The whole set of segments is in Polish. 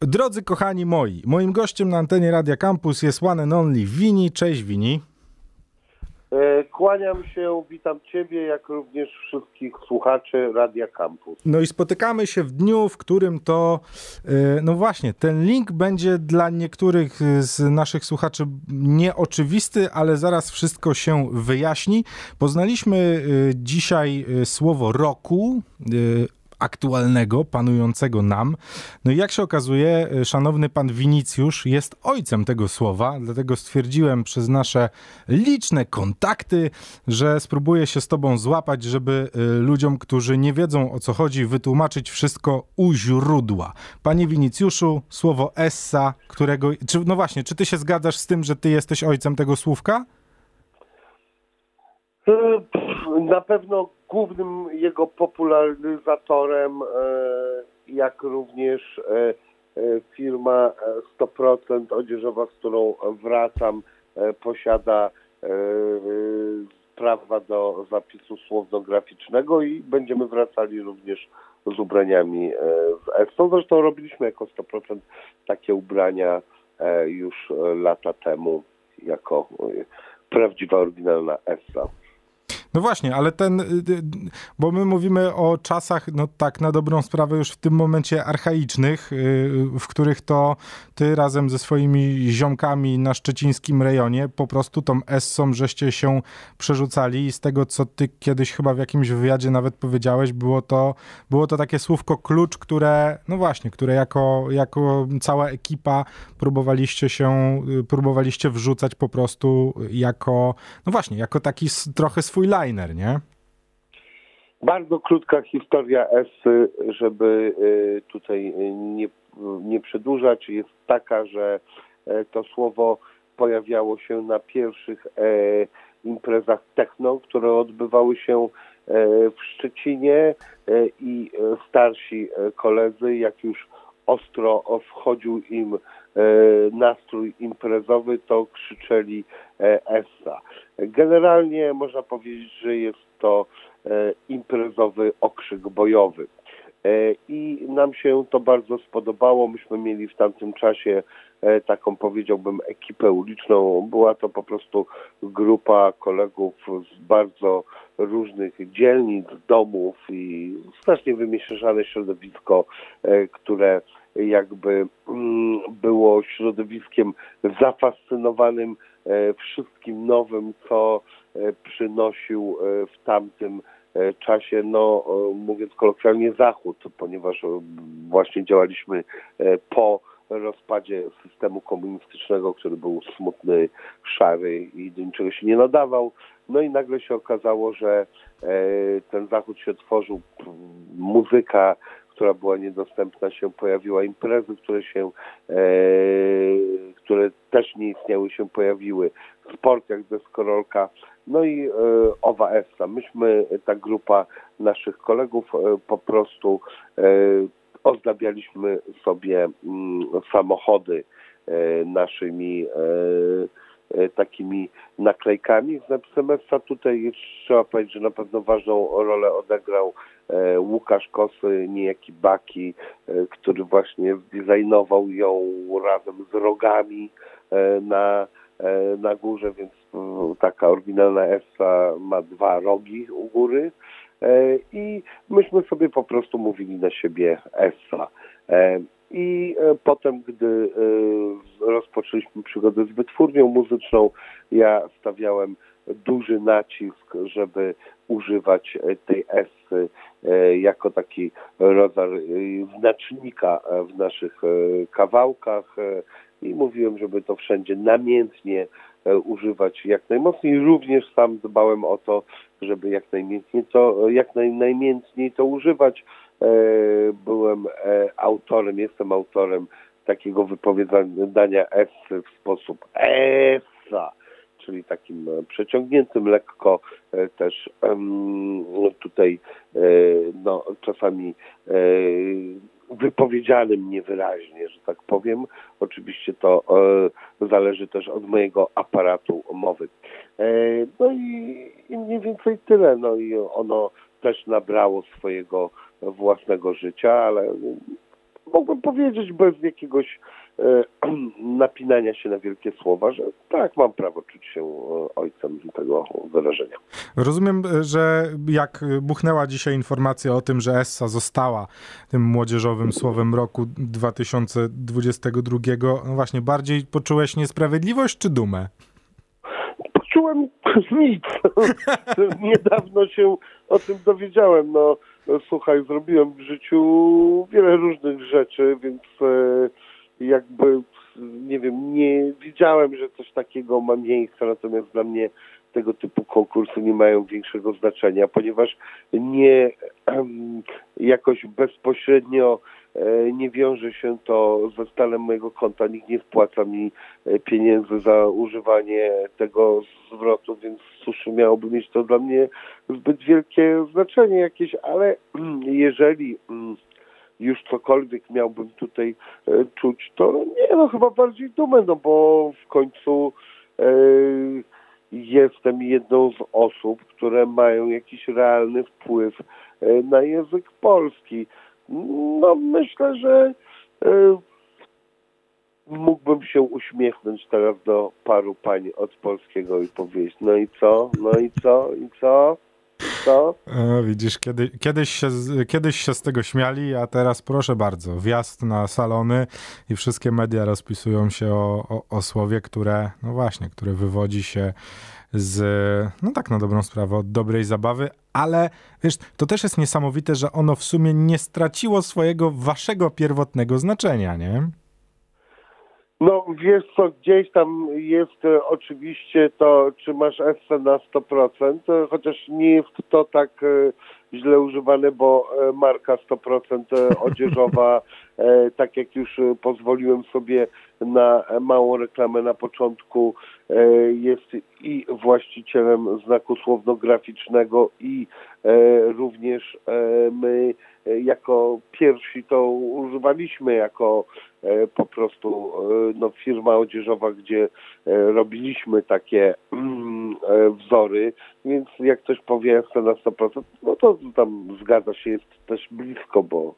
Drodzy kochani moi, moim gościem na antenie Radia Campus jest one and only Wini. Cześć Wini. E, Kłaniam się, witam Ciebie, jak również wszystkich słuchaczy Radia Campus. No i spotykamy się w dniu, w którym to, e, no właśnie, ten link będzie dla niektórych z naszych słuchaczy nieoczywisty, ale zaraz wszystko się wyjaśni. Poznaliśmy e, dzisiaj słowo roku, aktualnego, panującego nam. No i jak się okazuje, e, szanowny pan Winicjusz jest ojcem tego słowa, dlatego stwierdziłem przez nasze liczne kontakty, że spróbuję się z tobą złapać, żeby e, ludziom, którzy nie wiedzą o co chodzi, wytłumaczyć wszystko u źródła. Panie Winicjuszu, słowo essa, którego... Czy, no właśnie, czy ty się zgadzasz z tym, że ty jesteś ojcem tego słówka? E, Na pewno głównym jego popularyzatorem, e, jak również e, e, firma e, 100% odzieżowa, z którą wracam, posiada prawa do zapisu słowno-graficznego i będziemy wracali również z ubraniami z ESO. Zresztą robiliśmy jako 100% takie ubrania już lata temu jako prawdziwa, oryginalna ESA. No właśnie, ale ten, y, y, bo my mówimy o czasach, no tak na dobrą sprawę już w tym momencie archaicznych, y, w których to ty razem ze swoimi ziomkami na szczecińskim rejonie po prostu tą Essą żeście się przerzucali. I z tego, co ty kiedyś chyba w jakimś wywiadzie nawet powiedziałeś, było to, było to takie słówko klucz, które, no właśnie, które jako, jako cała ekipa próbowaliście się, próbowaliście wrzucać po prostu jako, no właśnie, jako taki trochę swój liner, nie? Bardzo krótka historia Esy, żeby y, tutaj y, nie, nie przedłużać, jest taka, że e, to słowo pojawiało się na pierwszych e, imprezach techno, które odbywały się e, w Szczecinie e, i starsi koledzy, jak już ostro wchodził im e, nastrój imprezowy, to krzyczeli e, Essa. Generalnie można powiedzieć, że jest to e, imprezowy okrzyk bojowy. E, I nam się to bardzo spodobało. Myśmy mieli w tamtym czasie e, taką, powiedziałbym, ekipę uliczną. Była to po prostu grupa kolegów z bardzo różnych dzielnic, domów i strasznie wymieszane środowisko, e, które jakby mm, było środowiskiem zafascynowanym wszystkim nowym, co przynosił w tamtym czasie, no e, mówiąc kolokwialnie, Zachód, ponieważ e, właśnie działaliśmy e, po rozpadzie systemu komunistycznego, który był smutny, szary i do niczego się nie nadawał. No i nagle się okazało, że e, ten Zachód się tworzył, muzyka, która była niedostępna się pojawiła, imprezy, które się, e, które też nie istniały, się pojawiły, sport jak deskorolka, no i e, owa ESA. Myśmy, ta grupa naszych kolegów, e, po prostu e, ozdabialiśmy sobie mm, samochody e, naszymi e, e, takimi naklejkami z napisem ESA. Tutaj trzeba powiedzieć, że na pewno ważną rolę odegrał e, Łukasz Kosy, niejaki Baki, e, który właśnie zdesignował ją razem z rogami e, na, e, na górze, więc e, taka oryginalna ESA ma dwa rogi u góry. E, I myśmy sobie po prostu mówili na siebie ESA. I e, potem, gdy e, rozpoczęliśmy przygodę z wytwórnią muzyczną, ja stawiałem duży nacisk, żeby używać e, tej e, jako taki rodzaj znacznika w naszych kawałkach. I mówiłem, żeby to wszędzie namiętnie używać jak najmocniej. Również sam dbałem o to, żeby jak najmiętniej to, jak naj, najmiętniej to używać. E, Byłem e, autorem, jestem autorem takiego wypowiadania S w sposób ESA, czyli takim e, przeciągniętym lekko e, też tutaj e, no, czasami e, wypowiedzianym niewyraźnie, że tak powiem. Oczywiście to e, zależy też od mojego aparatu mowy. E, no i, i mniej więcej tyle. No i ono też nabrało swojego własnego życia, ale mógłbym powiedzieć bez jakiegoś napinania się na wielkie słowa, że tak, mam prawo czuć się e, ojcem tego wyrażenia. Rozumiem, że jak buchnęła dzisiaj informacja o tym, że Essa została tym młodzieżowym słowem roku 2022, no właśnie, bardziej poczułeś niesprawiedliwość czy dumę? Poczułem nic. Niedawno się o tym dowiedziałem. No, słuchaj, zrobiłem w życiu wiele różnych rzeczy, więc e, jakby nie wiem, nie wiedziałem, że coś takiego ma miejsce, natomiast dla mnie tego typu konkursy nie mają większego znaczenia, ponieważ nie jakoś bezpośrednio e, nie wiąże się to ze stanem mojego konta, nikt nie wpłaca mi e, pieniędzy za używanie tego zwrotu, więc cóż, miałoby mieć to dla mnie zbyt wielkie znaczenie jakieś, ale jeżeli mm, już cokolwiek miałbym tutaj e, czuć, to nie, no chyba bardziej dumę, no bo w końcu jestem jedną z osób, które mają jakiś realny wpływ e, na język polski. No myślę, że e, mógłbym się uśmiechnąć teraz do paru pań od polskiego i powiedzieć, no i co, no i co, i co? Co? E, widzisz, kiedy, kiedyś, się, kiedyś się z tego śmiali, a teraz proszę bardzo, wjazd na salony i wszystkie media rozpisują się o, o, o słowie, które, no właśnie, które wywodzi się z, no tak na dobrą sprawę, od dobrej zabawy, ale wiesz, to też jest niesamowite, że ono w sumie nie straciło swojego waszego pierwotnego znaczenia, nie? No wiesz co, gdzieś tam jest e, oczywiście to, czy masz esse na 100%, e, chociaż nie jest to tak e, źle używane, bo marka 100% odzieżowa, tak jak już pozwoliłem sobie na małą reklamę na początku, jest i właścicielem znaku słowno-graficznego i również my jako pierwsi to używaliśmy jako po prostu e, no, firma odzieżowa, gdzie e, robiliśmy takie mm, wzory, więc jak ktoś powie chce na 100%, no to tam zgadza się, jest też blisko, bo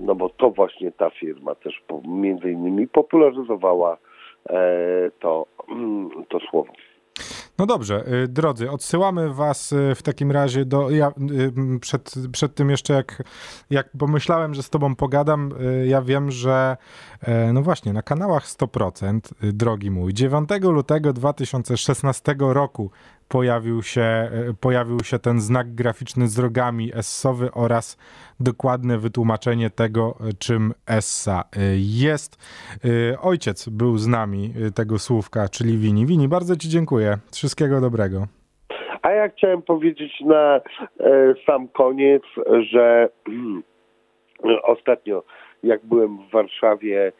no bo to właśnie ta firma też między innymi popularyzowała to, mm, to słowo. No dobrze, y, drodzy, odsyłamy was y, w takim razie do. Ja y, przed, przed tym jeszcze jak, jak pomyślałem, że z tobą pogadam, ja wiem, że e, no właśnie, na kanałach 100%, drogi mój, 9 lutego 2016 roku pojawił się, e, pojawił się ten znak graficzny z rogami essowy oraz dokładne wytłumaczenie tego, czym essa e, jest. E, ojciec był z nami tego słówka, czyli Wini. Wini, bardzo Ci dziękuję. Wszystkiego dobrego. A ja chciałem powiedzieć na sam koniec, że ostatnio jak byłem w Warszawie,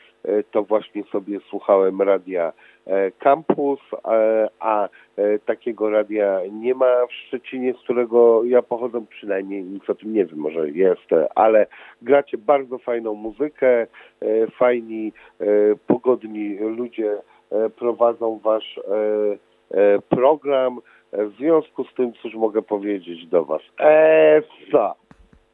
to właśnie sobie słuchałem radia Campus, a E, takiego radia nie ma w Szczecinie, z którego ja pochodzę, przynajmniej nic o tym nie wiem, może jest, e, ale gracie bardzo fajną muzykę, e, fajni, pogodni ludzie prowadzą wasz program. W związku z tym, cóż mogę powiedzieć do was? Esa!